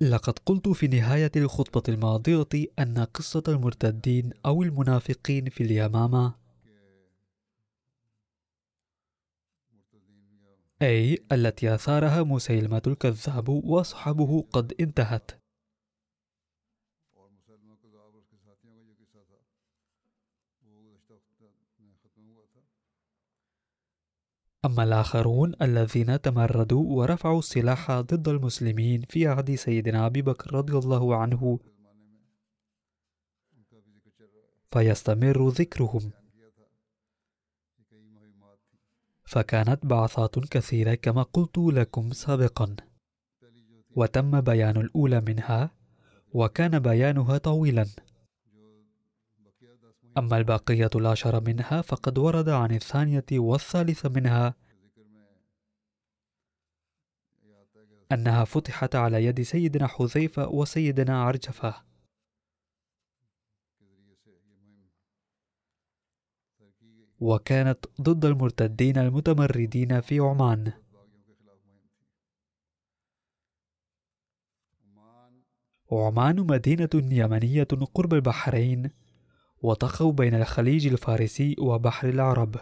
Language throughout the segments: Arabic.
لقد قلت في نهاية الخطبة الماضية أن قصة المرتدين أو المنافقين في اليمامة. أي التي أثارها مسيلمة الكذاب وأصحابه قد انتهت. أما الآخرون الذين تمردوا ورفعوا السلاح ضد المسلمين في عهد سيدنا أبي بكر رضي الله عنه فيستمر ذكرهم. فكانت بعثات كثيرة كما قلت لكم سابقا. وتم بيان الأولى منها وكان بيانها طويلا. أما البقية العشر منها فقد ورد عن الثانية والثالثة منها أنها فتحت على يد سيدنا حذيفة وسيدنا عرجفة. وكانت ضد المرتدين المتمردين في عمان. عمان مدينة يمنية قرب البحرين. وتقع بين الخليج الفارسي وبحر العرب.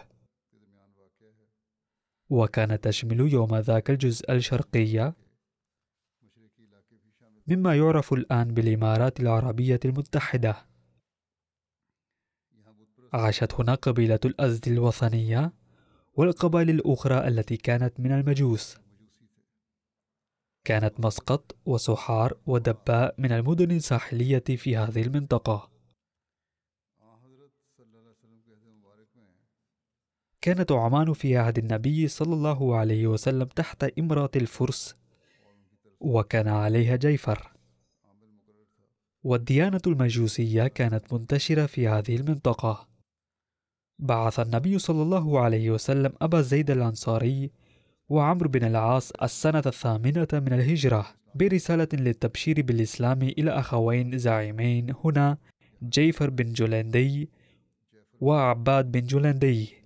وكانت تشمل يوم ذاك الجزء الشرقي مما يعرف الآن بالإمارات العربية المتحدة. عاشت هنا قبيلة الأزد الوثنية والقبائل الأخرى التي كانت من المجوس. كانت مسقط وسحار ودباء من المدن الساحلية في هذه المنطقة. كانت عمان في عهد النبي صلى الله عليه وسلم تحت إمرة الفرس وكان عليها جيفر. والديانة المجوسية كانت منتشرة في هذه المنطقة. بعث النبي صلى الله عليه وسلم أبا زيد الأنصاري وعمرو بن العاص السنة الثامنة من الهجرة برسالة للتبشير بالإسلام إلى أخوين زعيمين هنا جيفر بن جولندي وعباد بن جولندي.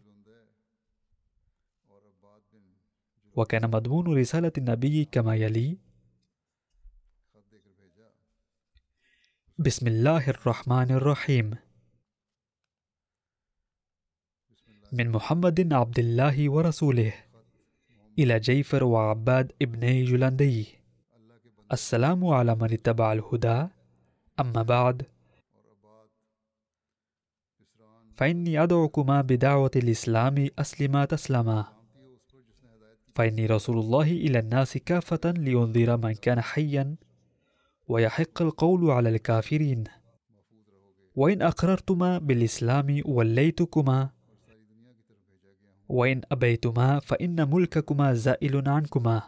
وكان مضمون رسالة النبي كما يلي بسم الله الرحمن الرحيم. من محمد عبد الله ورسوله إلى جيفر وعباد ابني جلندي. السلام على من اتبع الهدى. أما بعد فإني أدعوكما بدعوة الإسلام أسلما تسلما. فإني رسول الله إلى الناس كافة لينذر من كان حيا ويحق القول على الكافرين. وإن أقررتما بالإسلام وليتكما وإن أبيتما فإن ملككما زائل عنكما.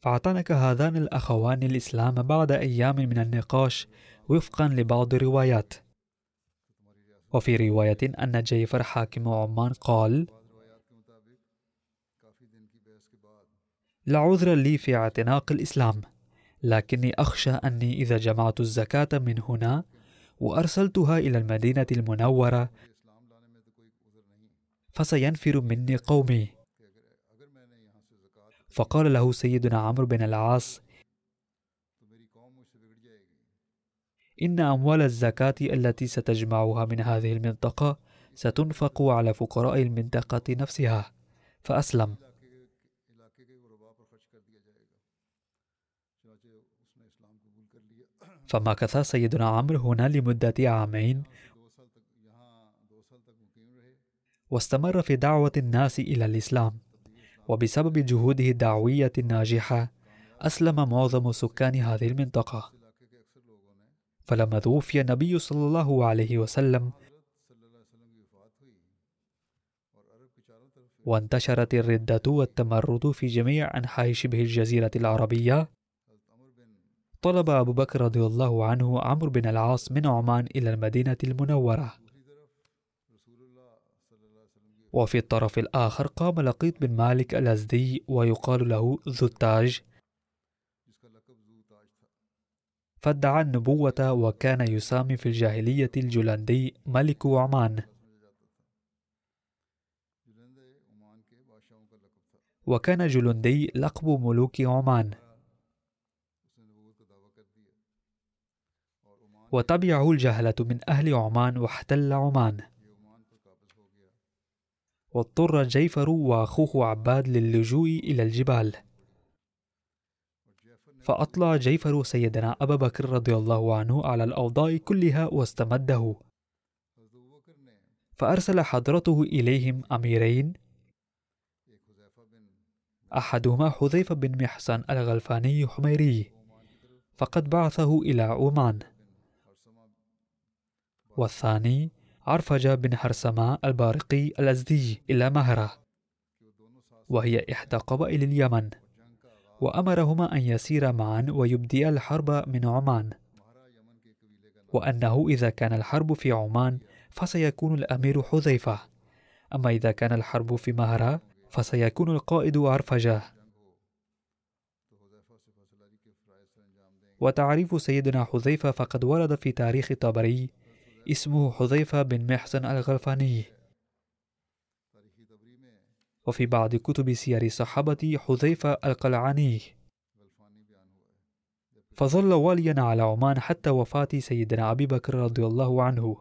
فاعتنك هذان الأخوان الإسلام بعد أيام من النقاش وفقا لبعض الروايات. وفي رواية أن جيفر حاكم عمان قال لا عذر لي في اعتناق الإسلام لكني أخشى أني إذا جمعت الزكاة من هنا وأرسلتها إلى المدينة المنورة فسينفر مني قومي. فقال له سيدنا عمرو بن العاص إن أموال الزكاة التي ستجمعها من هذه المنطقة ستنفق على فقراء المنطقة نفسها. فأسلم. فمكث سيدنا عمرو هنا لمدة عامين واستمر في دعوة الناس إلى الإسلام. وبسبب جهوده الدعوية الناجحة أسلم معظم سكان هذه المنطقة. فلما توفي النبي صلى الله عليه وسلم وانتشرت الردة والتمرد في جميع أنحاء شبه الجزيرة العربية طلب أبو بكر رضي الله عنه عمرو بن العاص من عمان إلى المدينة المنورة. وفي الطرف الآخر قام لقيط بن مالك الأزدي ويقال له ذو التاج فادعى النبوة وكان يسامي في الجاهلية الجلندي ملك عمان. وكان جلندي لقب ملوك عمان. وتبعه الجهلة من أهل عمان واحتل عمان. واضطر جيفر وأخوه عباد للجوء إلى الجبال. فأطلع جيفر سيدنا أبا بكر رضي الله عنه على الأوضاع كلها واستمده. فأرسل حضرته إليهم أميرين. أحدهما حذيفة بن محسن الغلفاني حميري. فقد بعثه إلى عمان. والثاني عرفجة بن حرسمة البارقي الأزدي إلى مهرة. وهي إحدى قبائل اليمن. وأمرهما أن يسيرا معا ويبديا الحرب من عمان. وأنه إذا كان الحرب في عمان فسيكون الأمير حذيفة. أما إذا كان الحرب في مهرة فسيكون القائد عرفجة. وتعريف سيدنا حذيفة فقد ورد في تاريخ طبري اسمه حذيفة بن محسن الغلفاني وفي بعض كتب سير الصحابة حذيفة القلعاني. فظل واليا على عمان حتى وفاة سيدنا أبي بكر رضي الله عنه.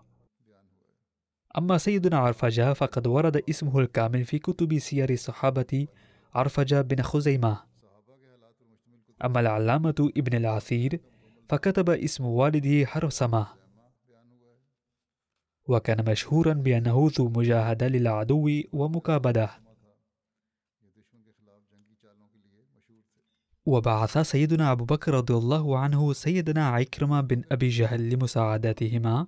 أما سيدنا عرفجة فقد ورد اسمه الكامل في كتب سير الصحابة عرفجة بن خزيمة. أما العلامة ابن العثير فكتب اسم والده حرسمة وكان مشهورا بأنه ذو مجاهدة للعدو ومكابدة. وبعث سيدنا أبو بكر رضي الله عنه سيدنا عكرمة بن أبي جهل لمساعدتهما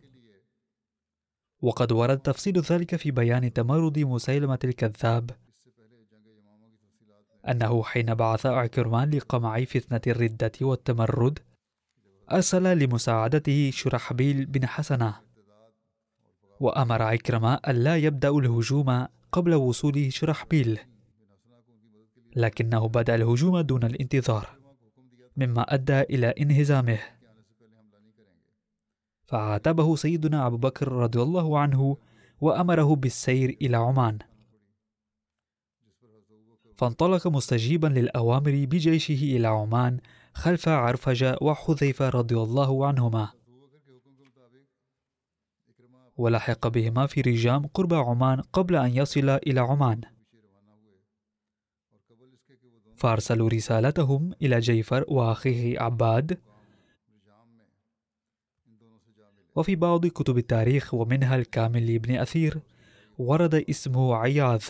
وقد ورد تفصيل ذلك في بيان تمرد مسيلمة الكذاب أنه حين بعث عكرمان لقمع فتنة الردة والتمرد أرسل لمساعدته شرحبيل بن حسنة وأمر عكرمة ألا يبدأ الهجوم قبل وصول شرحبيل. لكنه بدأ الهجوم دون الانتظار مما أدى إلى انهزامه. فعاتبه سيدنا أبو بكر رضي الله عنه وأمره بالسير إلى عمان. فانطلق مستجيبا للأوامر بجيشه إلى عمان خلف عرفجة وحذيفة رضي الله عنهما. ولحق بهما في رجام قرب عمان قبل أن يصل إلى عمان. فأرسلوا رسالتهم إلى جيفر وأخيه عباد. وفي بعض كتب التاريخ ومنها الكامل لابن أثير ورد اسمه عياذ.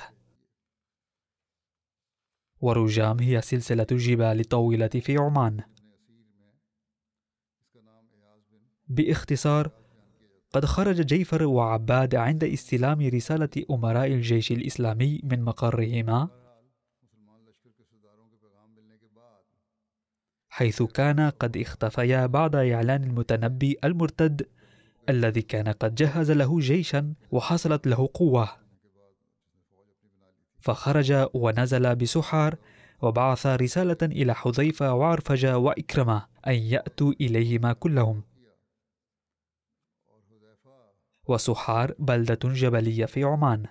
ورجام هي سلسلة الجبال الطويلة في عمان. باختصار قد خرج جيفر وعباد عند استلام رسالة أمراء الجيش الإسلامي من مقرهما. حيث كان قد اختفيا بعد إعلان المتنبي المرتد الذي كان قد جهز له جيشا وحصلت له قوة. فخرج ونزل بسحار وبعث رسالة إلى حذيفة وعرفجة وإكرمة أن يأتوا إليهما كلهم. وسحار بلدة جبلية في عمان.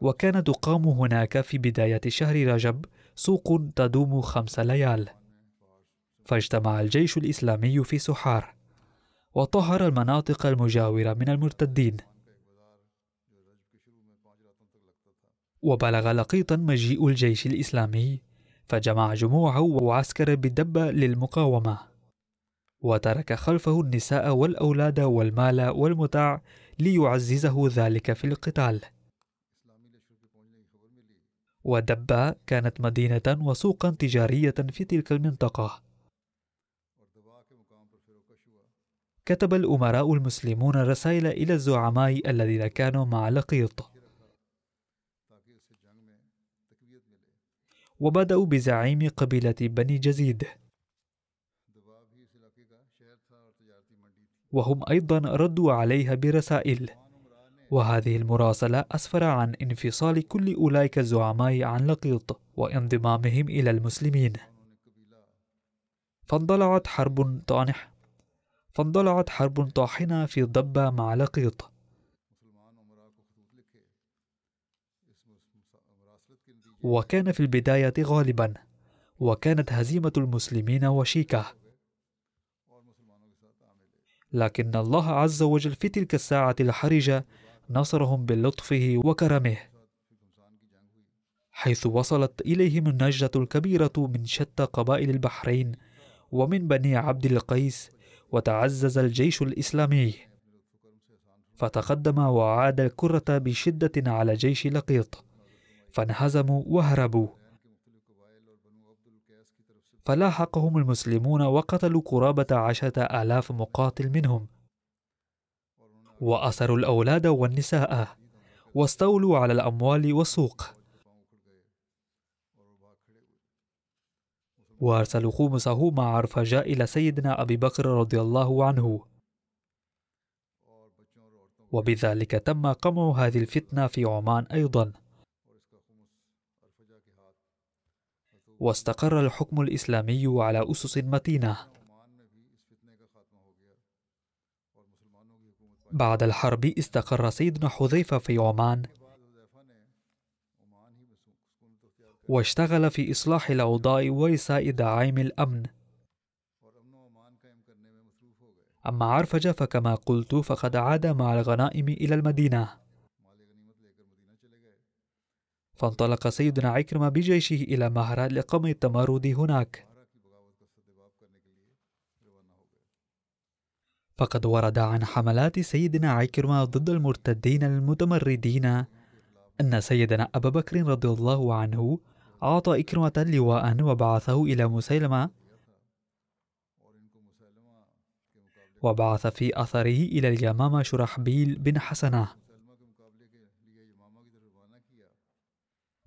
وكان تقام هناك في بداية شهر رجب سوق تدوم خمس ليال. فاجتمع الجيش الإسلامي في سحار وطهر المناطق المجاورة من المرتدين. وبلغ لقيطا مجيء الجيش الإسلامي فجمع جموعه وعسكر بدبة للمقاومة وترك خلفه النساء والأولاد والمال والمتاع ليعززه ذلك في القتال. ودبة كانت مدينة وسوقا تجارية في تلك المنطقة. كتب الأمراء المسلمون رسائل إلى الزعماء الذين كانوا مع لقيط. وبدأوا بزعيم قبيلة بني جزيد. وهم أيضا ردوا عليها برسائل. وهذه المراسلة أسفر عن انفصال كل أولئك الزعماء عن لقيط وانضمامهم إلى المسلمين. فاندلعت حرب طانح. فاندلعت حرب طاحنة في ضبة مع لقيط. وكان في البداية غالبا وكانت هزيمة المسلمين وشيكة. لكن الله عز وجل في تلك الساعة الحرجة نصرهم بلطفه وكرمه حيث وصلت إليهم النجدة الكبيرة من شتى قبائل البحرين ومن بني عبد القيس وتعزز الجيش الإسلامي. فتقدم وعاد الكرة بشدة على جيش لقيط. فانهزموا وهربوا. فلاحقهم المسلمون وقتلوا قرابة عشرة آلاف مقاتل منهم. وأسروا الأولاد والنساء. واستولوا على الأموال والسوق. وأرسلوا خمسه مع عرفجة إلى سيدنا أبي بكر رضي الله عنه. وبذلك تم قمع هذه الفتنة في عمان أيضاً. واستقر الحكم الإسلامي على أسس متينة. بعد الحرب استقر سيدنا حذيفة في عمان. واشتغل في إصلاح الأوضاع وإساء دعائم الأمن. أما عرفجة فكما قلت فقد عاد مع الغنائم إلى المدينة. فانطلق سيدنا عكرمة بجيشه إلى مهرة لقمع التمرد هناك. فقد ورد عن حملات سيدنا عكرمة ضد المرتدين المتمردين أن سيدنا أبا بكر رضي الله عنه أعطى إكرمة لواء وبعثه إلى مسيلمة. وبعث في أثره إلى اليمامة شرحبيل بن حسنة.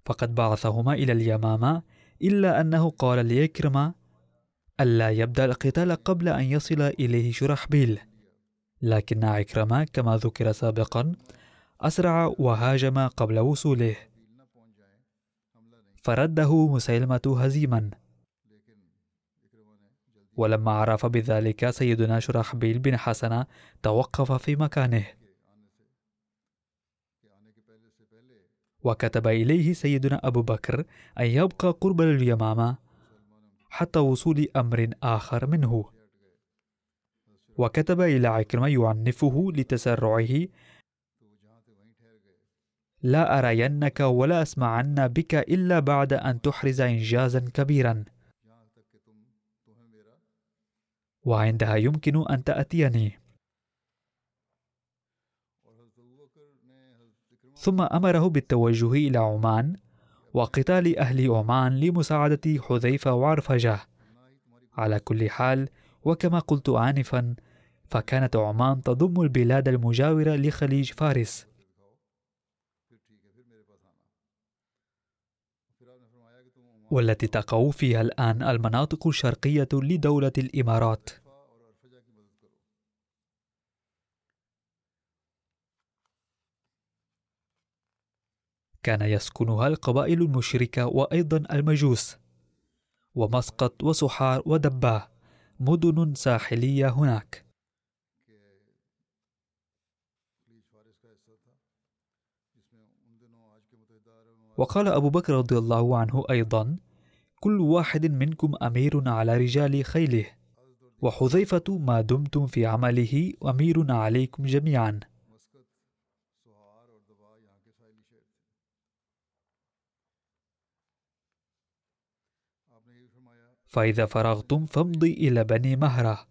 فقد بعثهما إلى اليمامة إلا أنه قال ليكرم ألا يبدأ القتال قبل أن يصل إليه شرحبيل. لكن عكرمة كما ذكر سابقا أسرع وهاجم قبل وصوله. فرده مسيلمة هزيما. ولما عرف بذلك سيدنا شرحبيل بن حسنة توقف في مكانه. وكتب إليه سيدنا أبو بكر أن يبقى قرب اليمامة حتى وصول أمر آخر منه. وكتب إلى عكرمة يعنفه لتسرعه لا أرينك ولا أسمعن بك إلا بعد أن تحرز إنجازا كبيرا. وعندها يمكن أن تأتيني. ثم أمره بالتوجه إلى عمان وقتال أهل عمان لمساعدة حذيفة وعرفجة. على كل حال وكما قلت آنفا فكانت عمان تضم البلاد المجاورة لخليج فارس. والتي تقع فيها الآن المناطق الشرقية لدولة الإمارات. كان يسكنها القبائل المشركة وأيضا المجوس ومسقط وسحار ودباه مدن ساحلية هناك. وقال أبو بكر رضي الله عنه أيضا كل واحد منكم أمير على رجال خيله وحذيفة ما دمتم في عمله أمير عليكم جميعا. فإذا فرغتم فامضي إلى بني مهرة.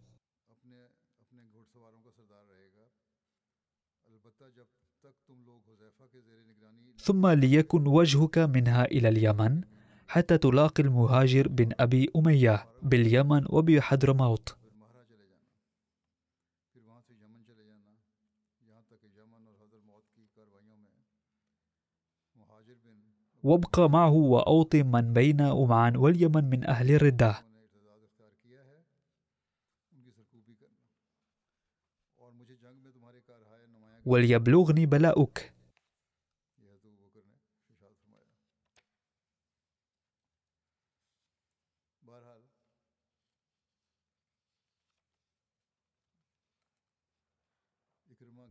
ثم ليكن وجهك منها إلى اليمن حتى تلاقي المهاجر بن أبي أمية باليمن وبحضرموت. وابقى معه وأوطي من بين عمان واليمن من أهل الردة. وليبلغني بلاؤك.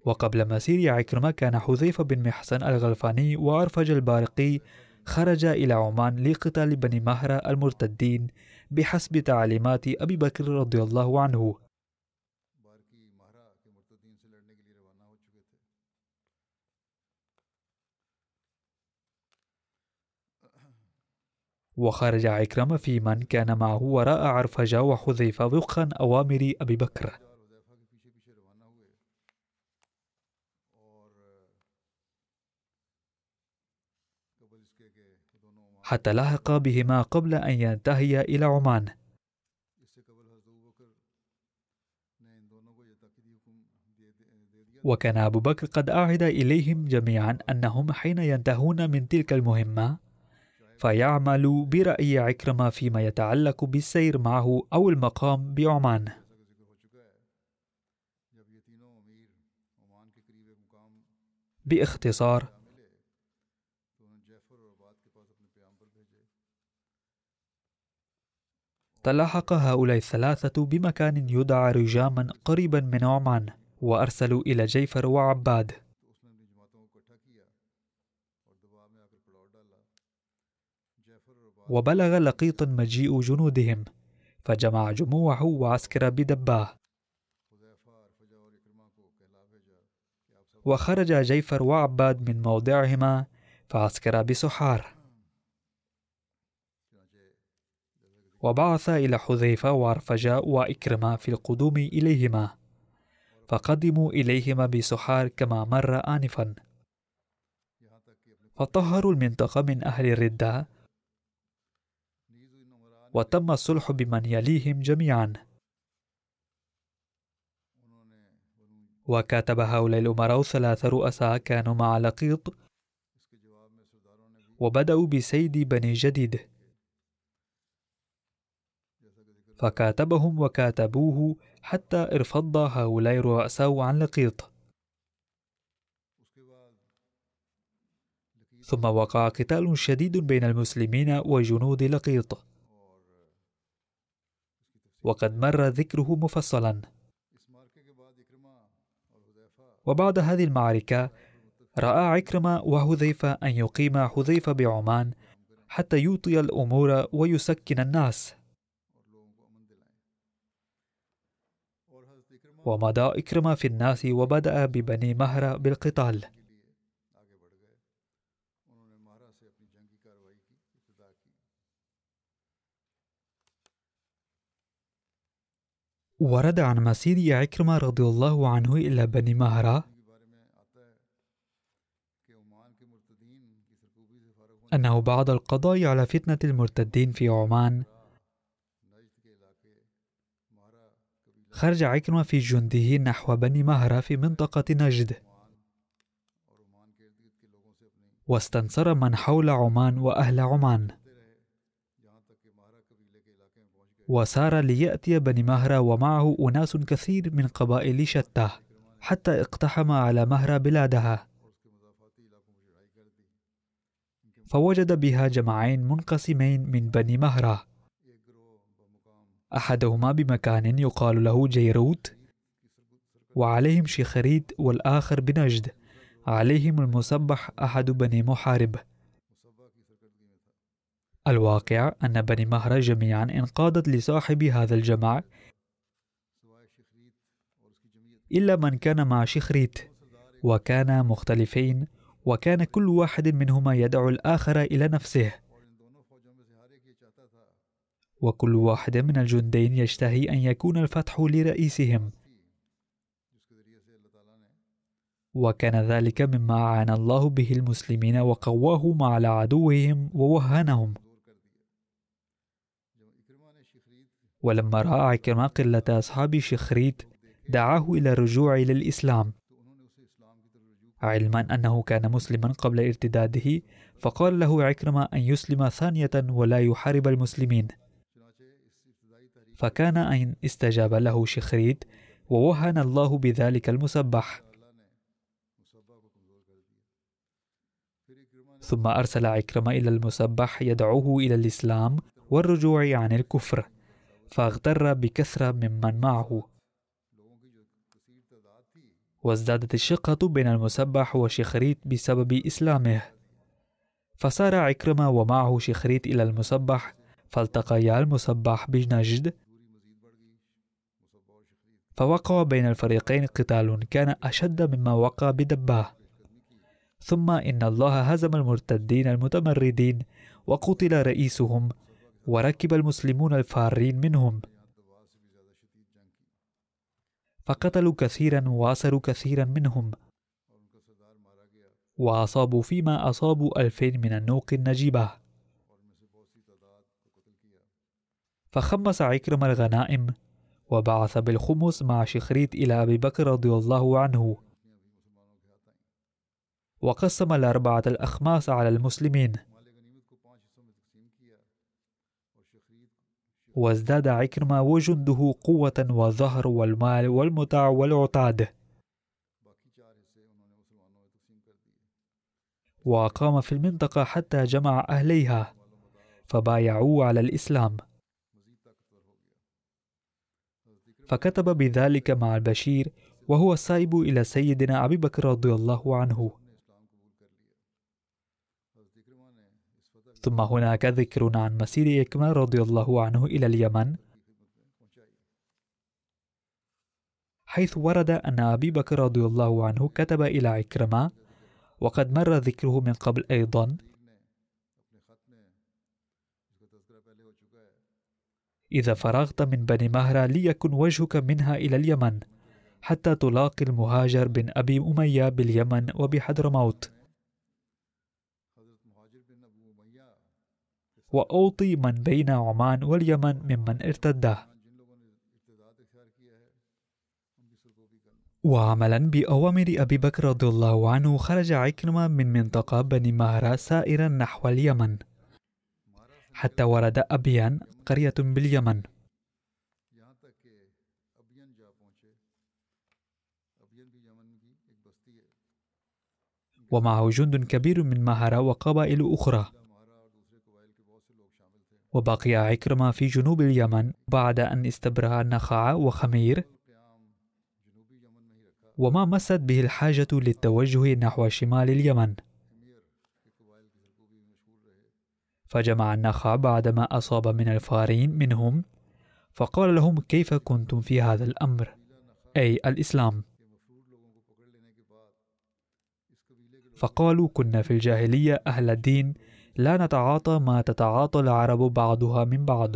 وقبل مسير عكرمة كان حذيفة بن محسن الغلفاني وعرفج البارقي خرج إلى عمان لقتال بني مهرة المرتدين بحسب تعليمات أبي بكر رضي الله عنه. وخرج عكرمة في من كان معه وراء عرفجة وحذيفة وفقا أوامر أبي بكر. حتى لحق بهما قبل أن ينتهي إلى عمان. وكان أبو بكر قد أعد إليهم جميعا أنهم حين ينتهون من تلك المهمة فيعملوا برأي عكرمة فيما يتعلق بالسير معه أو المقام بعمان. باختصار تلاحق هؤلاء الثلاثة بمكان يدعى رجاما قريبا من عمان وأرسلوا إلى جيفر وعباد. وبلغ لقيط مجيء جنودهم فجمع جموعه وعسكر بدباه. وخرج جيفر وعباد من موضعهما فعسكر بسحار. وبعث إلى حذيفة وعرفجة وإكرمة في القدوم إليهما فقدموا إليهما بسحار كما مر آنفا. فطهروا المنطقة من أهل الردة وتم الصلح بمن يليهم جميعا. وكاتب هؤلاء الأمراء ثلاثة رؤساء كانوا مع لقيط وبدأوا بسيد بني جديد. فكاتبهم وكاتبوه حتى ارفض هؤلاء الرؤساء عن لقيط ثم وقع قتال شديد بين المسلمين وجنود لقيط وقد مر ذكره مفصلا. وبعد هذه المعركة رأى عكرمة وحذيفة أن يقيم حذيفة بعمان حتى يوطي الأمور ويسكن الناس. ومضى إكرمة في الناس وبدأ ببني مهرة بالقتال. ورد عن مسير عكرمة رضي الله عنه إلى بني مهرة. أنه بعد القضاء على فتنة المرتدين في عمان. خرج عكرمة في جنده نحو بني مهرة في منطقة نجد. واستنصر من حول عمان وأهل عمان. وسار ليأتي بني مهرة ومعه أناس كثير من قبائل شتى حتى اقتحم على مهرة بلادها. فوجد بها جمعين منقسمين من بني مهرة. أحدهما بمكان يقال له جيروت وعليهم شخريت والآخر بنجد عليهم المسبح أحد بني محارب. الواقع أن بني مهرة جميعا انقادت لصاحب هذا الجمع إلا من كان مع شخريت وكانا مختلفين وكان كل واحد منهما يدعو الآخر إلى نفسه. وكل واحد من الجندين يشتهي أن يكون الفتح لرئيسهم. وكان ذلك مما أعان الله به المسلمين وقواهم على عدوهم ووهنهم. ولما رأى عكرمة قلة أصحاب شخريت دعاه إلى الرجوع إلى الإسلام علما أنه كان مسلما قبل ارتداده فقال له عكرمة أن يسلم ثانية ولا يحارب المسلمين. فكان أن استجاب له شخريت ووهن الله بذلك المسبح. ثم أرسل عكرمة إلى المسبح يدعوه إلى الإسلام والرجوع عن الكفر فاغتر بكثرة ممن معه. وازدادت الشقة بين المسبح وشخريت بسبب إسلامه. فسار عكرمة ومعه شخريت إلى المسبح فالتقيا المسبح بنجد فوقع بين الفريقين قتال كان أشد مما وقع بدباه ثم إن الله هزم المرتدين المتمردين وقتل رئيسهم وركب المسلمون الفارين منهم. فقتلوا كثيرا وأسروا كثيرا منهم. وأصابوا فيما أصابوا ألفين من النوق النجيبة. فخمس عكرم الغنائم وبعث بالخمس مع شخريت إلى أبي بكر رضي الله عنه. وقسم الأربعة الأخماس على المسلمين. وازداد عكرمة وجنده قوة والظهر والمال والمتع والعتاد. وأقام في المنطقة حتى جمع أهليها فبايعوه على الإسلام. فكتب بذلك مع البشير وهو السائب إلى سيدنا أبي بكر رضي الله عنه. ثم هناك ذكر عن مسير إكمة رضي الله عنه إلى اليمن حيث ورد أن أبي بكر رضي الله عنه كتب إلى عكرمة وقد مر ذكره من قبل أيضا. إذا فرغت من بني مهرة ليكن وجهك منها إلى اليمن حتى تلاقي المهاجر بن أبي أمية باليمن وبحضرموت. وأوطي من بين عمان واليمن ممن ارتده. وعملا بأوامر أبي بكر رضي الله عنه خرج عكرمة من منطقة بني مهرة سائرا نحو اليمن. حتى ورد أبيان قرية باليمن. ومعه جند كبير من مهرة وقبائل أخرى. وبقي عكرمة في جنوب اليمن بعد أن استبرأ النخعة وخمير. وما مست به الحاجة للتوجه نحو شمال اليمن. فجمع النخع بعدما أصاب من الفارين منهم فقال لهم كيف كنتم في هذا الأمر؟ أي الإسلام. فقالوا كنا في الجاهلية أهل الدين لا نتعاطى ما تتعاطى العرب بعضها من بعض.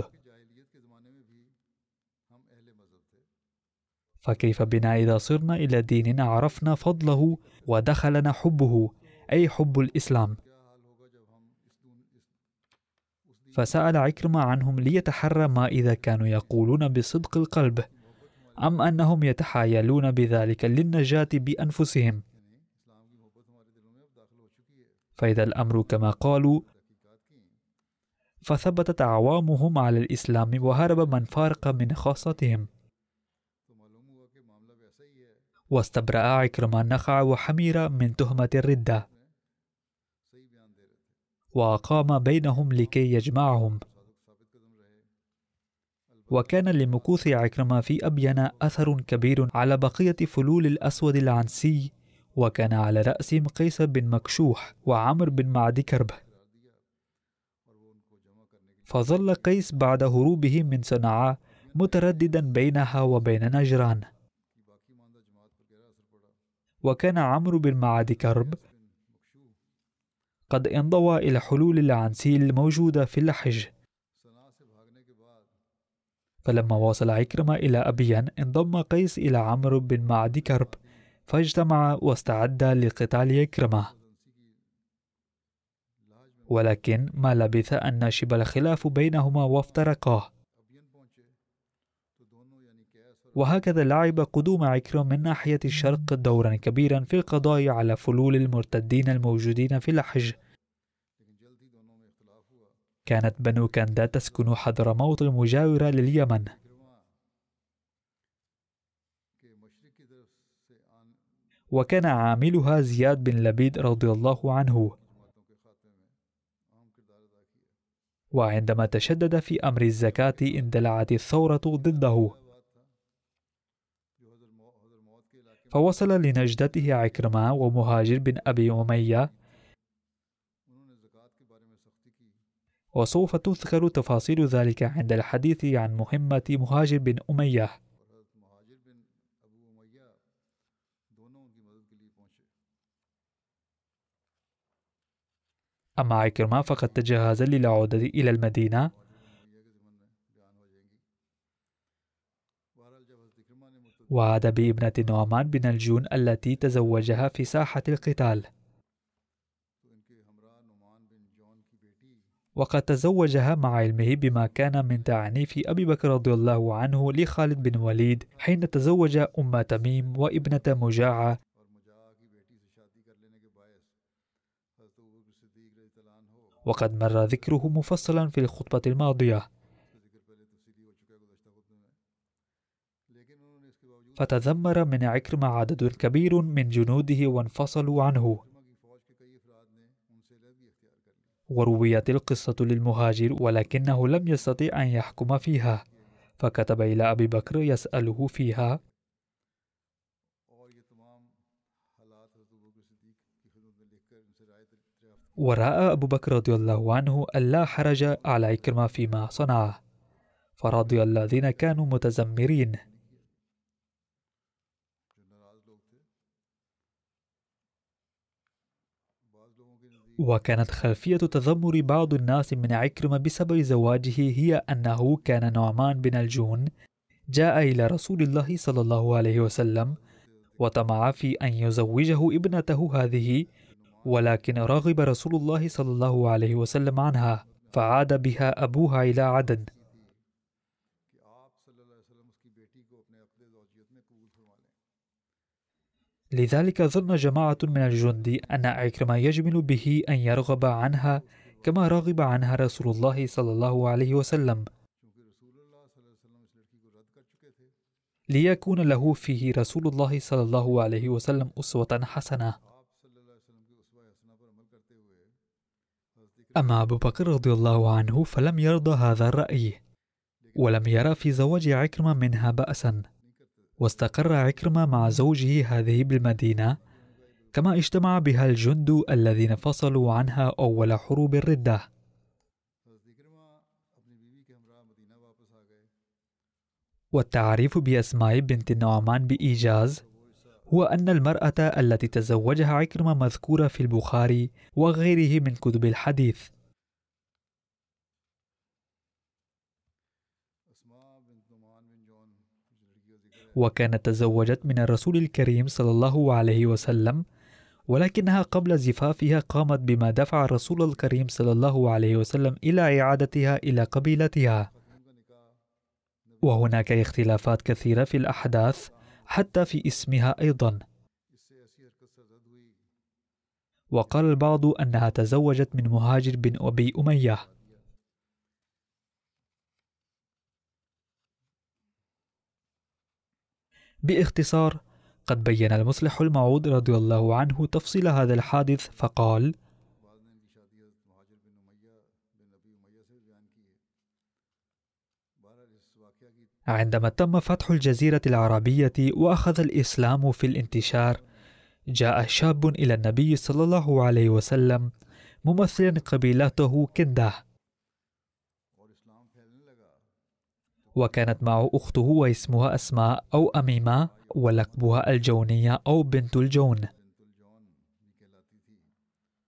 فكيف بنا إذا صرنا إلى دين عرفنا فضله ودخلنا حبه أي حب الإسلام. فسأل عكرمة عنهم ليتحرى ما إذا كانوا يقولون بصدق القلب أم أنهم يتحايلون بذلك للنجاة بأنفسهم. فإذا الأمر كما قالوا فثبتت أعوامهم على الإسلام وهرب من فارق من خاصتهم. واستبرأ عكرمة النخع وحمير من تهمة الردة. وأقام بينهم لكي يجمعهم. وكان لمكوث عكرمة في أبين أثر كبير على بقية فلول الأسود العنسي وكان على رأسهم قيس بن مكشوح وعمر بن معد كرب فظل قيس بعد هروبه من صنعاء مترددا بينها وبين نجران. وكان عمرو بن معد كرب قد انضوى إلى حلول العنسي الموجودة في اللحج. فلما وصل عكرمة إلى أبيان انضم قيس إلى عمرو بن معد كرب فاجتمع واستعد لقتال عكرمة. ولكن ما لبث أن نشب الخلاف بينهما وافترقا. وهكذا لعب قدوم عكرمة من ناحية الشرق دورا كبيرا في القضاء على فلول المرتدين الموجودين في الحج كانت بنو كندا تسكن حضرموت المجاورة لليمن. وكان عاملها زياد بن لبيد رضي الله عنه. وعندما تشدد في أمر الزكاة اندلعت الثورة ضده. فوصل لنجدته عكرمة ومهاجر بن أبي أمية وسوف تذكر تفاصيل ذلك عند الحديث عن مهمة مهاجر بن أمية. أما عكرمة فقد تجهز للعودة إلى المدينة. وعاد بابنة نعمان بن الجون التي تزوجها في ساحة القتال. وقد تزوجها مع علمه بما كان من تعنيف أبي بكر رضي الله عنه لخالد بن وليد حين تزوج أم تميم وابنة مجاعة. وقد مر ذكره مفصلا في الخطبة الماضية. فتذمر من عكرمة عدد كبير من جنوده وانفصلوا عنه. ورويت القصة للمهاجر ولكنه لم يستطع أن يحكم فيها. فكتب إلى أبي بكر يسأله فيها ورأى أبو بكر رضي الله عنه ألا حرج على عكرمة فيما صنعه فرضي الذين كانوا متزمرين. وكانت خلفية تذمر بعض الناس من عكرمة بسبب زواجه هي أنه كان نعمان بن الجون. جاء إلى رسول الله صلى الله عليه وسلم وطمع في أن يزوجه ابنته هذه ولكن رغب رسول الله صلى الله عليه وسلم عنها فعاد بها أبوها إلى عدن. لذلك ظن جماعة من الجند أن عكرمة يجمل به أن يرغب عنها كما رغب عنها رسول الله صلى الله عليه وسلم. ليكون له فيه رسول الله صلى الله عليه وسلم أسوة حسنة. أما أبو بكر رضي الله عنه فلم يرضى هذا الرأي ولم يرى في زواج عكرمة منها بأسا. واستقر عكرمة مع زوجه هذه بالمدينة كما اجتمع بها الجند الذين فصلوا عنها أول حروب الردة. والتعريف بأسماء بنت النعمان بإيجاز هو أن المرأة التي تزوجها عكرمة مذكورة في البخاري وغيره من كتب الحديث. وكانت تزوجت من الرسول الكريم صلى الله عليه وسلم ولكنها قبل زفافها قامت بما دفع الرسول الكريم صلى الله عليه وسلم إلى إعادتها إلى قبيلتها. وهناك اختلافات كثيرة في الأحداث حتى في اسمها أيضا. وقال البعض أنها تزوجت من مهاجر بن أبي أمية. باختصار قد بين المصلح الموعود رضي الله عنه تفصيل هذا الحادث فقال عندما تم فتح الجزيرة العربية وأخذ الإسلام في الانتشار جاء شاب إلى النبي صلى الله عليه وسلم ممثلا قبيلته كنده وكانت معه أخته واسمها أسماء أو أميمة ولقبها الجونية أو بنت الجون.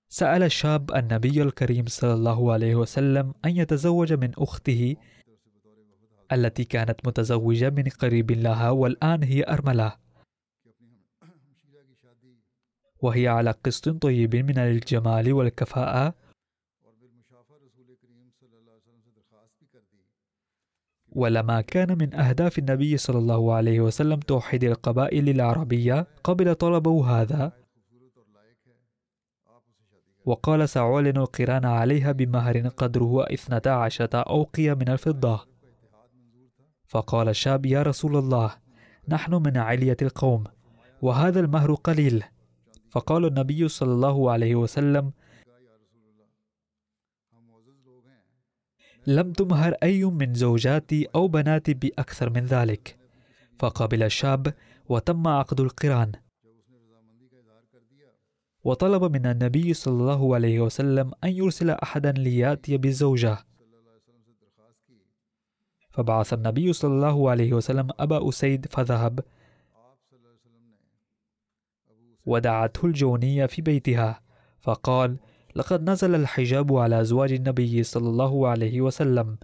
سأل الشاب النبي الكريم صلى الله عليه وسلم أن يتزوج من أخته التي كانت متزوجة من قريب لها والآن هي أرملة. وهي على قسط طيب من الجمال والكفاءة ولما كان من أهداف النبي صلى الله عليه وسلم توحيد القبائل العربية قبل طلبه هذا؟ وقال سأعلن القرآن عليها بمهر قدره اثنتا عشرة أوقية من الفضة. فقال الشاب يا رسول الله نحن من علية القوم وهذا المهر قليل. فقال النبي صلى الله عليه وسلم لم تمهر أي من زوجاتي أو بناتي بأكثر من ذلك. فقبل الشاب وتم عقد القران. وطلب من النبي صلى الله عليه وسلم أن يرسل أحدا ليأتي بالزوجة. فبعث النبي صلى الله عليه وسلم أبا أسيد فذهب. ودعته الجونية في بيتها. فقال لقد نزل الحجاب على زواج النبي صلى الله عليه وسلم.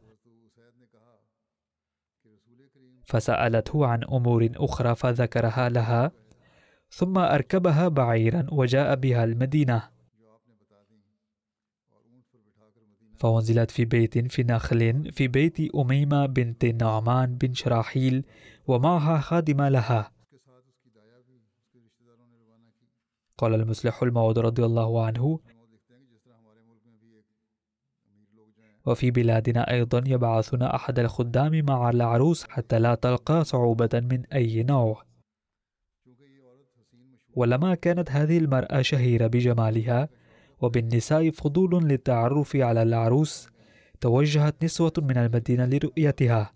فسألته عن أمور أخرى فذكرها لها ثم أركبها بعيرا وجاء بها المدينة. فأنزلت في بيت في نخل في بيت أميمة بنت النعمان بن شراحيل ومعها خادمة لها. قال المصلح الموعود رضي الله عنه وفي بلادنا أيضا يبعثون أحد الخدام مع العروس حتى لا تلقى صعوبة من أي نوع. ولما كانت هذه المرأة شهيرة بجمالها وبالنساء فضول للتعرف على العروس توجهت نسوة من المدينة لرؤيتها.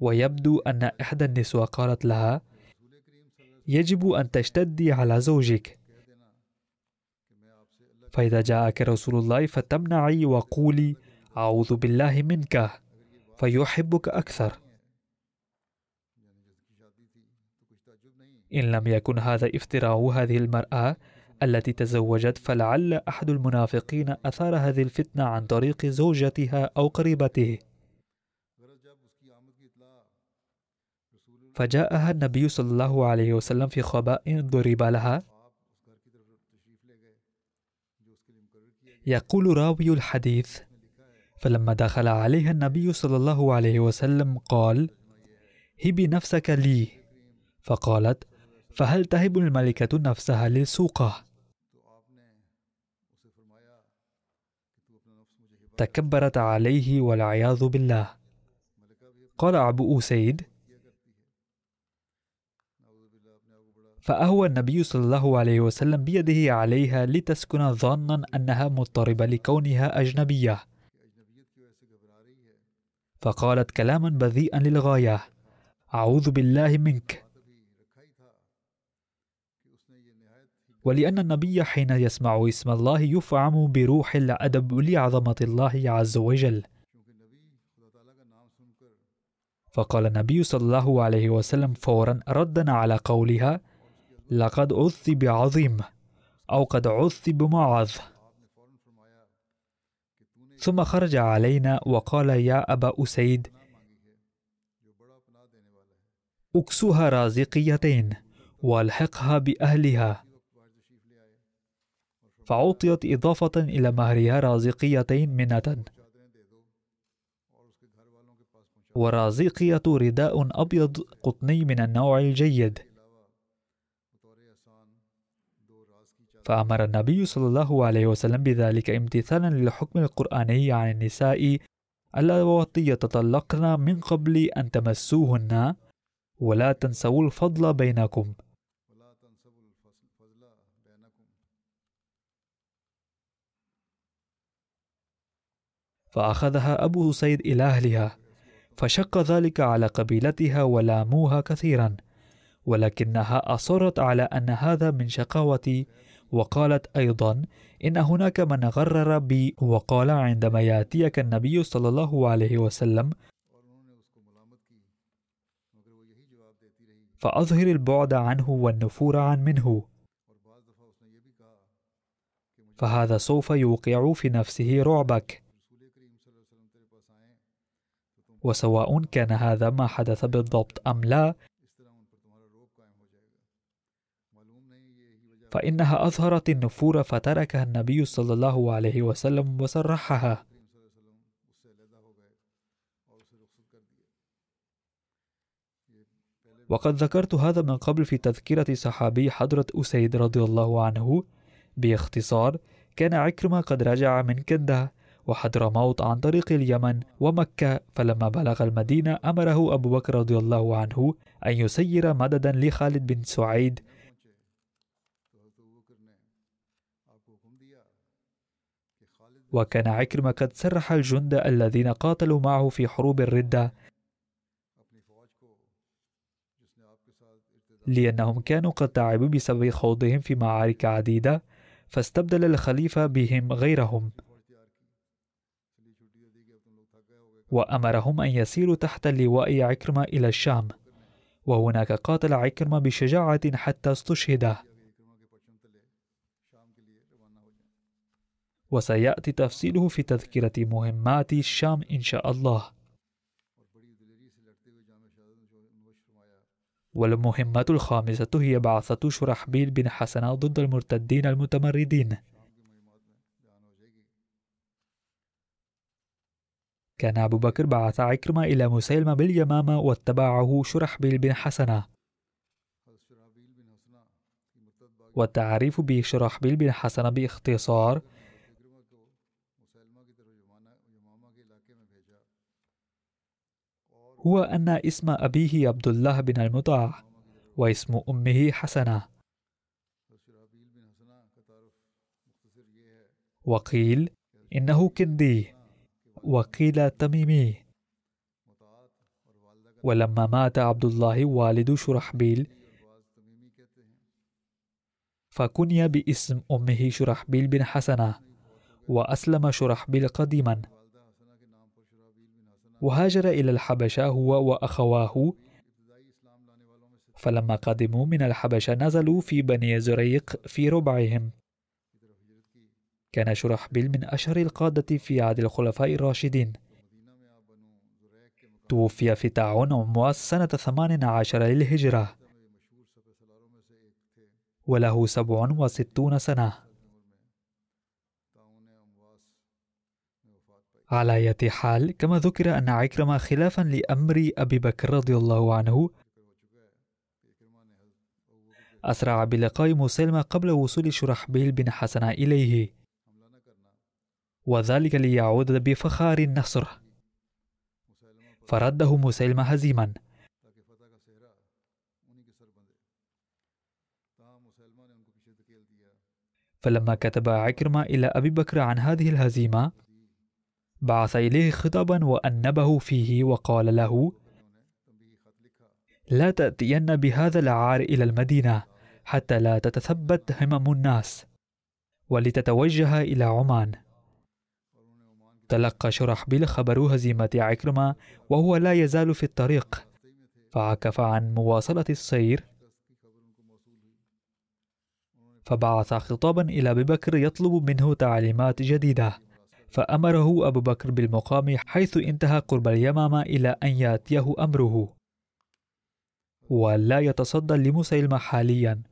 ويبدو أن إحدى النسوة قالت لها يجب أن تشتدي على زوجك. فإذا جاءك رسول الله فتمنعي وقولي أعوذ بالله منك فيحبك أكثر. إن لم يكن هذا افتراء هذه المرأة التي تزوجت فلعل أحد المنافقين أثار هذه الفتنة عن طريق زوجتها أو قريبته. فجاءها النبي صلى الله عليه وسلم في خباء ضرب لها يقول راوي الحديث. فلما دخل عليها النبي صلى الله عليه وسلم قال هبي نفسك لي. فقالت فهل تهب الملكة نفسها للسوقة تكبرت عليه والعياذ بالله. قال أبو أسيد فأهوى النبي صلى الله عليه وسلم بيده عليها لتسكن ظانا أنها مضطربة لكونها أجنبية. فقالت كلاما بذيئا للغاية أعوذ بالله منك. ولأن النبي حين يسمع اسم الله يفعم بروح الأدب لعظمة الله عز وجل. فقال النبي صلى الله عليه وسلم فورا ردا على قولها لقد عث بعظيم أو قد عث بمعاذ. ثم خرج علينا وقال يا أبا أسيد أكسوها رازقيتين والحقها بأهلها. فعطيت إضافة إلى مهرها رازقيتين منة. ورازقية رداء أبيض قطني من النوع الجيد. فأمر النبي صلى الله عليه وسلم بذلك امتثالا للحكم القرآني عن النساء اللواتي يتطلقن من قبل أن تمسوهن. ولا تنسوا الفضل بينكم. فأخذها أبو سيد إلى أهلها فشق ذلك على قبيلتها ولاموها كثيرا ولكنها أصرت على أن هذا من شقاوتي وقالت أيضا إن هناك من غرر بي وقال عندما يأتيك النبي صلى الله عليه وسلم فأظهر البعد عنه والنفور عن منه. فهذا سوف يوقع في نفسه رعبك. وسواء كان هذا ما حدث بالضبط أم لا فإنها أظهرت النفور فتركها النبي صلى الله عليه وسلم وسرحها وقد ذكرت هذا من قبل في تذكرة صحابي حضرة أسيد رضي الله عنه باختصار كان عكرمة قد رجع من كندة وحضرموت عن طريق اليمن ومكة فلما بلغ المدينة أمره أبو بكر رضي الله عنه أن يسير مددا لخالد بن سعيد وكان عكرمة قد سرح الجند الذين قاتلوا معه في حروب الردة. لأنهم كانوا قد تعبوا بسبب خوضهم في معارك عديدة فاستبدل الخليفة بهم غيرهم. وأمرهم أن يسيروا تحت اللواء عكرمة إلى الشام. وهناك قاتل عكرمة بشجاعة حتى استشهد وسيأتي تفصيله في تذكرة مهمات الشام إن شاء الله. والمهمة الخامسة هي بعثة شرحبيل بن حسنة ضد المرتدين المتمردين. كان أبو بكر بعث عكرمة إلى مسيلمة باليمامة واتبعه شرحبيل بن حسنة والتعريف بشرحبيل بن حسنة باختصار هو أن اسم أبيه عبد الله بن المطاع واسم أمه حسنة. وقيل إنه كندي. وقيل تميمي. ولما مات عبد الله والد شرحبيل فكني باسم أمه شرحبيل بن حسنة وأسلم شرحبيل قديما. وهاجر إلى الحبشة هو وأخواه. فلما قدموا من الحبشة نزلوا في بني زريق في ربعهم. كان شرحبيل من أشهر القادة في عهد الخلفاء الراشدين. توفي في تعاون عمواس سنة ثمان عشر للهجرة. وله سبع وستون سنة. على أية حال كما ذكر أن عكرمة خلافا لأمر أبي بكر رضي الله عنه. أسرع بلقاء مسلمة قبل وصول شرحبيل بن حسن إليه. وذلك ليعود بفخار النصر. فرده مسلمة هزيما. فلما كتب عكرمة إلى أبي بكر عن هذه الهزيمة بعث إليه خطابا وأنبه فيه وقال له لا تأتين بهذا العار إلى المدينة حتى لا تتثبت همم الناس ولتتوجه إلى عمان. تلقى شرحبيل خبر هزيمة عكرمة وهو لا يزال في الطريق فعكف عن مواصلة السير فبعث خطابا إلى أبي بكر يطلب منه تعليمات جديدة. فأمره أبو بكر بالمقام حيث انتهى قرب اليمامة إلى أن يأتيه أمره. ولا يتصدى لمسيلمة حاليا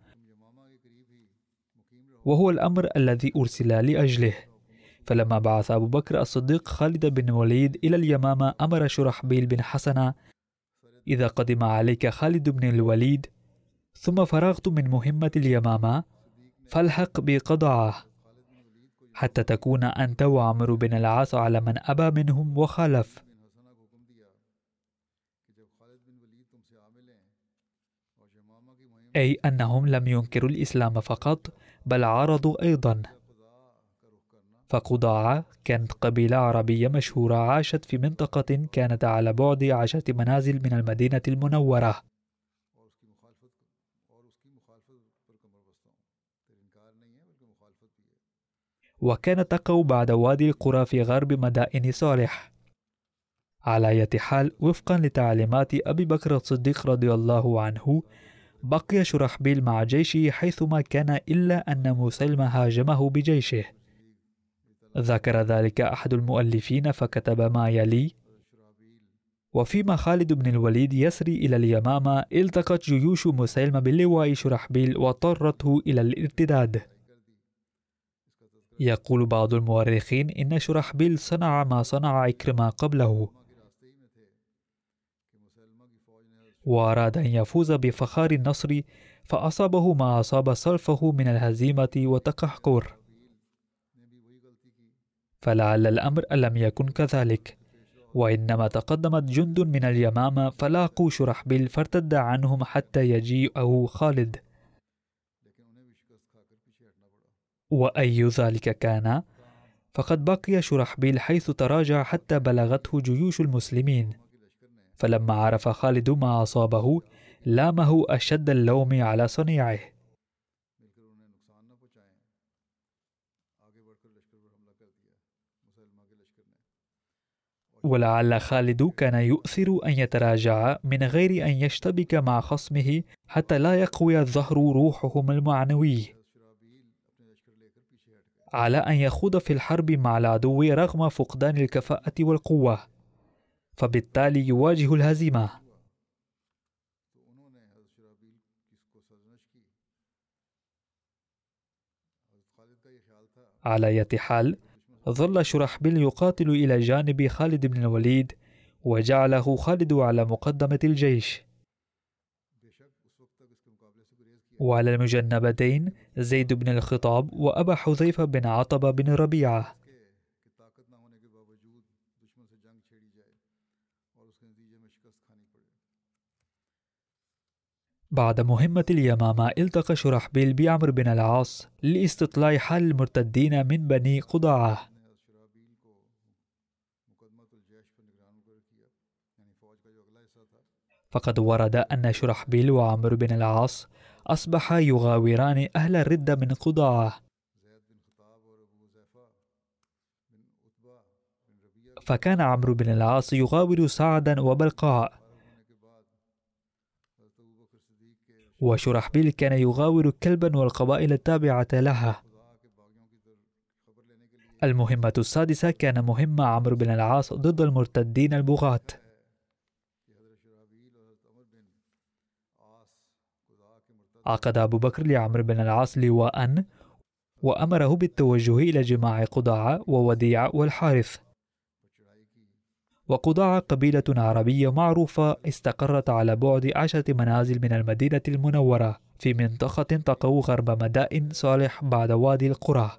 وهو الأمر الذي أرسل لأجله. فلما بعث أبو بكر الصديق خالد بن وليد إلى اليمامة أمر شرحبيل بن حسنة إذا قدم عليك خالد بن الوليد ثم فرغت من مهمة اليمامة فالحق بقضعه حتى تكون أنت وعمر بن العاص على من أبى منهم وخالف أي أنهم لم ينكروا الإسلام فقط بل عارضوا أيضا. فقضاعة كانت قبيلة عربية مشهورة عاشت في منطقة كانت على بعد عشرة منازل من المدينة المنورة. وكانت تقع بعد وادي القرى في غرب مدائن صالح. على أي حال وفقا لتعليمات أبي بكر الصديق رضي الله عنه بقي شرحبيل مع جيشه حيثما كان إلا أن مسلمة هاجمه بجيشه. ذكر ذلك أحد المؤلفين فكتب ما يلي وفيما خالد بن الوليد يسري إلى اليمامة التقت جيوش مسيلمة باللواء شرحبيل واضطرته إلى الارتداد. يقول بعض المؤرخين إن شرحبيل صنع ما صنع عكرمة قبله. وأراد أن يفوز بفخار النصر فأصابه ما أصاب صرفه من الهزيمة والتقهقر فلعل الأمر لم يكن كذلك. وإنما تقدمت جند من اليمامة فلاقوا شرحبيل فارتد عنهم حتى يجيئه خالد. وأي ذلك كان فقد بقي شرحبيل حيث تراجع حتى بلغته جيوش المسلمين. فلما عرف خالد ما أصابه لامه أشد اللوم على صنيعه. ولعل خالد كان يؤثر أن يتراجع من غير أن يشتبك مع خصمه حتى لا يقوي الظهر روحهم المعنوي. على أن يخوض في الحرب مع العدو رغم فقدان الكفاءة والقوة فبالتالي يواجه الهزيمة. على أية حال ظل شرحبيل يقاتل إلى جانب خالد بن الوليد وجعله خالد على مقدمة الجيش. وعلى المجنبتين زيد بن الخطاب وأبا حذيفة بن عطبة بن ربيعة. بعد مهمة اليمامة التقى شرحبيل بعمر بن العاص لاستطلاع حال المرتدين من بني قضاعة. فقد ورد أن شرحبيل وعمر بن العاص أصبحا يغاوران أهل الردة من قضاعة فكان عمرو بن العاص يغاور سعدا وبلقاء. وشرحبيل كان يغاور كلبا والقبائل التابعة لها. المهمة السادسة كان مهمة عمرو بن العاص ضد المرتدين البغاة. عقد أبو بكر لعمرو بن العاص لواء وأمره بالتوجه إلى جماع قضاعة ووديع والحارث. وقضاعة قبيلة عربية معروفة استقرت على بعد عشرة منازل من المدينة المنورة في منطقة تقع غرب مدائن صالح بعد وادي القرى.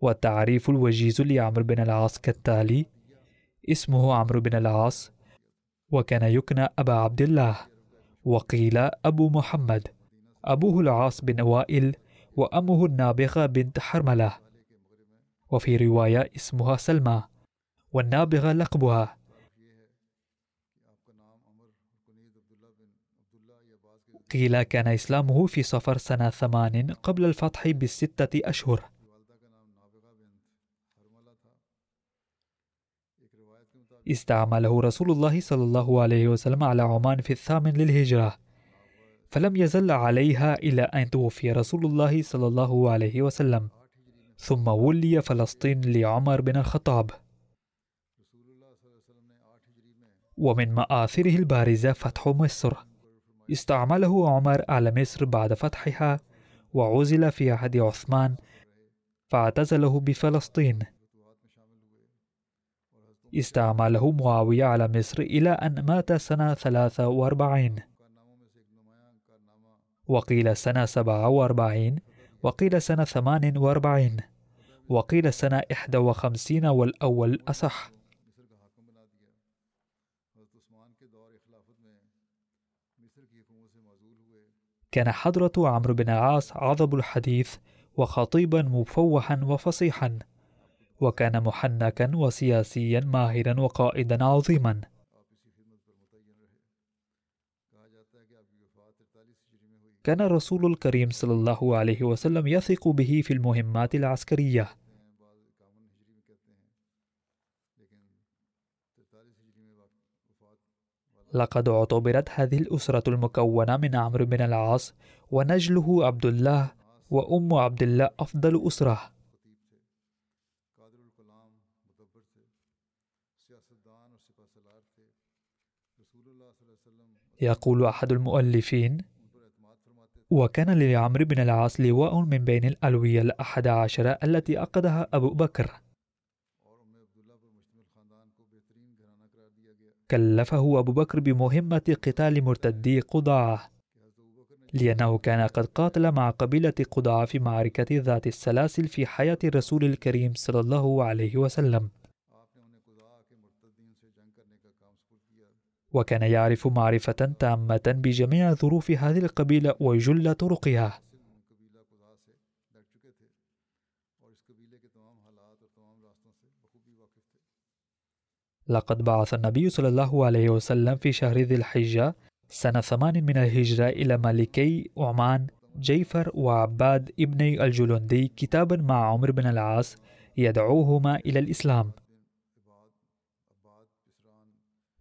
والتعريف الوجيز لعمرو بن العاص كالتالي اسمه عمرو بن العاص وكان يكنى أبا عبد الله وقيل أبو محمد أبوه العاص بن وائل وأمه النابغة بنت حرملة. وفي رواية اسمها سلمى والنابغة لقبها. قيل كان إسلامه في صفر سنة ثمان قبل الفتح بستة أشهر. استعمله رسول الله صلى الله عليه وسلم على عمان في الثامن للهجرة فلم يزل عليها إلى أن توفي رسول الله صلى الله عليه وسلم ثم ولي فلسطين لعمر بن الخطاب. ومن مآثره البارزة فتح مصر. استعمله عمر على مصر بعد فتحها وعزل في عهد عثمان فاعتزله بفلسطين. استعمله معاوية على مصر إلى أن مات سنة 43 وقيل سنة 47 وقيل سنة 48 وقيل سنة 51 والأول أصح. كان حضرة عمرو بن العاص عظب الحديث وخطيبا مفوحا وفصيحا. وكان محنكا وسياسيا ماهرا وقائدا عظيما. كان الرسول الكريم صلى الله عليه وسلم يثق به في المهمات العسكرية. لقد اعتبرت هذه الأسرة المكونة من عمرو بن العاص ونجله عبد الله وأم عبد الله أفضل أسرة. يقول أحد المؤلفين وكان لعمرو بن العاص لواء من بين الألوية الأحد عشر التي أقدها أبو بكر. كلفه أبو بكر بمهمة قتال مرتدي قضاعة لأنه كان قد قاتل مع قبيلة قضاعة في معركة ذات السلاسل في حياة الرسول الكريم صلى الله عليه وسلم. وكان يعرف معرفة تامة بجميع ظروف هذه القبيلة وجل طرقها. لقد بعث النبي صلى الله عليه وسلم في شهر ذي الحجة سنة ثمان من الهجرة إلى ملكي عمان جيفر وعباد ابني الجلندي كتابا مع عمر بن العاص يدعوهما إلى الإسلام.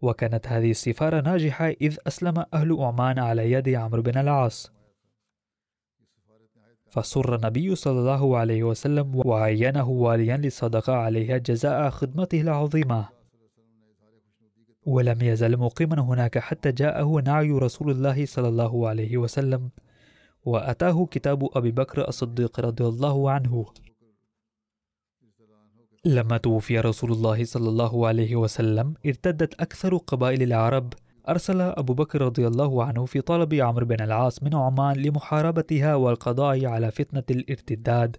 وكانت هذه السفارة ناجحة إذ أسلم أهل عمان على يد عمرو بن العاص. فسر النبي صلى الله عليه وسلم وعينه واليا للصدقة عليها جزاء خدمته العظيمة. ولم يزل مقيما هناك حتى جاءه نعي رسول الله صلى الله عليه وسلم وأتاه كتاب أبي بكر الصديق رضي الله عنه. لما توفي رسول الله صلى الله عليه وسلم ارتدت أكثر قبائل العرب. أرسل أبو بكر رضي الله عنه في طلب عمرو بن العاص من عمان لمحاربتها والقضاء على فتنة الارتداد.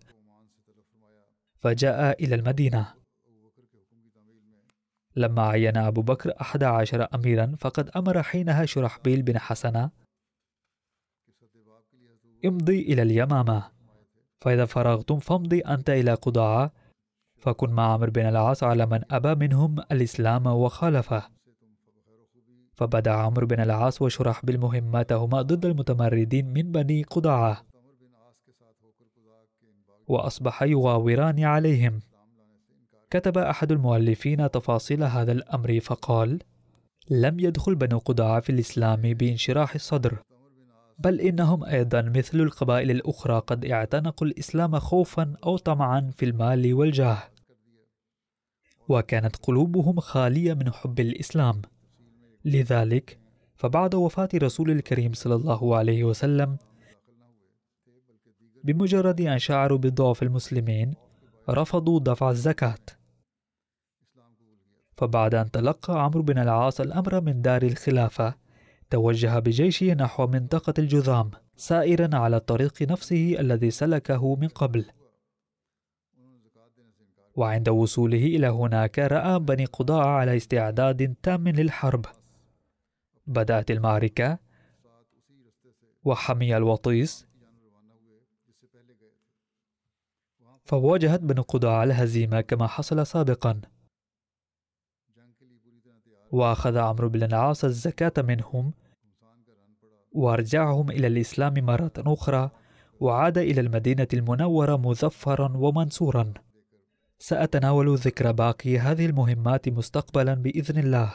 فجاء إلى المدينة. لما عين أبو بكر أحد عشر أميرا فقد أمر حينها شرحبيل بن حسنة. امضي إلى اليمامة. فإذا فرغتم فامضي أنت إلى قضاعة فكن مع عمرو بن العاص على من أبى منهم الإسلام وخالفه. فبدأ عمرو بن العاص وشرح بالمهماتهما ضد المتمردين من بني قضاعة وأصبح يغاوران عليهم. كتب أحد المؤلفين تفاصيل هذا الأمر فقال لم يدخل بنو قضاعة في الإسلام بانشراح الصدر بل إنهم أيضا مثل القبائل الأخرى قد اعتنقوا الإسلام خوفا أو طمعا في المال والجاه. وكانت قلوبهم خالية من حب الإسلام. لذلك فبعد وفاة رسول الكريم صلى الله عليه وسلم بمجرد أن شعروا بضعف المسلمين رفضوا دفع الزكاة. فبعد أن تلقى عمرو بن العاص الأمر من دار الخلافة توجه بجيشه نحو منطقة الجذام سائرا على الطريق نفسه الذي سلكه من قبل. وعند وصوله إلى هناك رأى بني قضاء على استعداد تام للحرب. بدأت المعركة وحمي الوطيس. فواجهت بنو قضاع الهزيمة كما حصل سابقا. وأخذ عمرو بن العاص الزكاة منهم وأرجعهم إلى الإسلام مرة أخرى وعاد إلى المدينة المنورة مظفرا ومنصورا. سأتناول ذكر باقي هذه المهمات مستقبلا بإذن الله.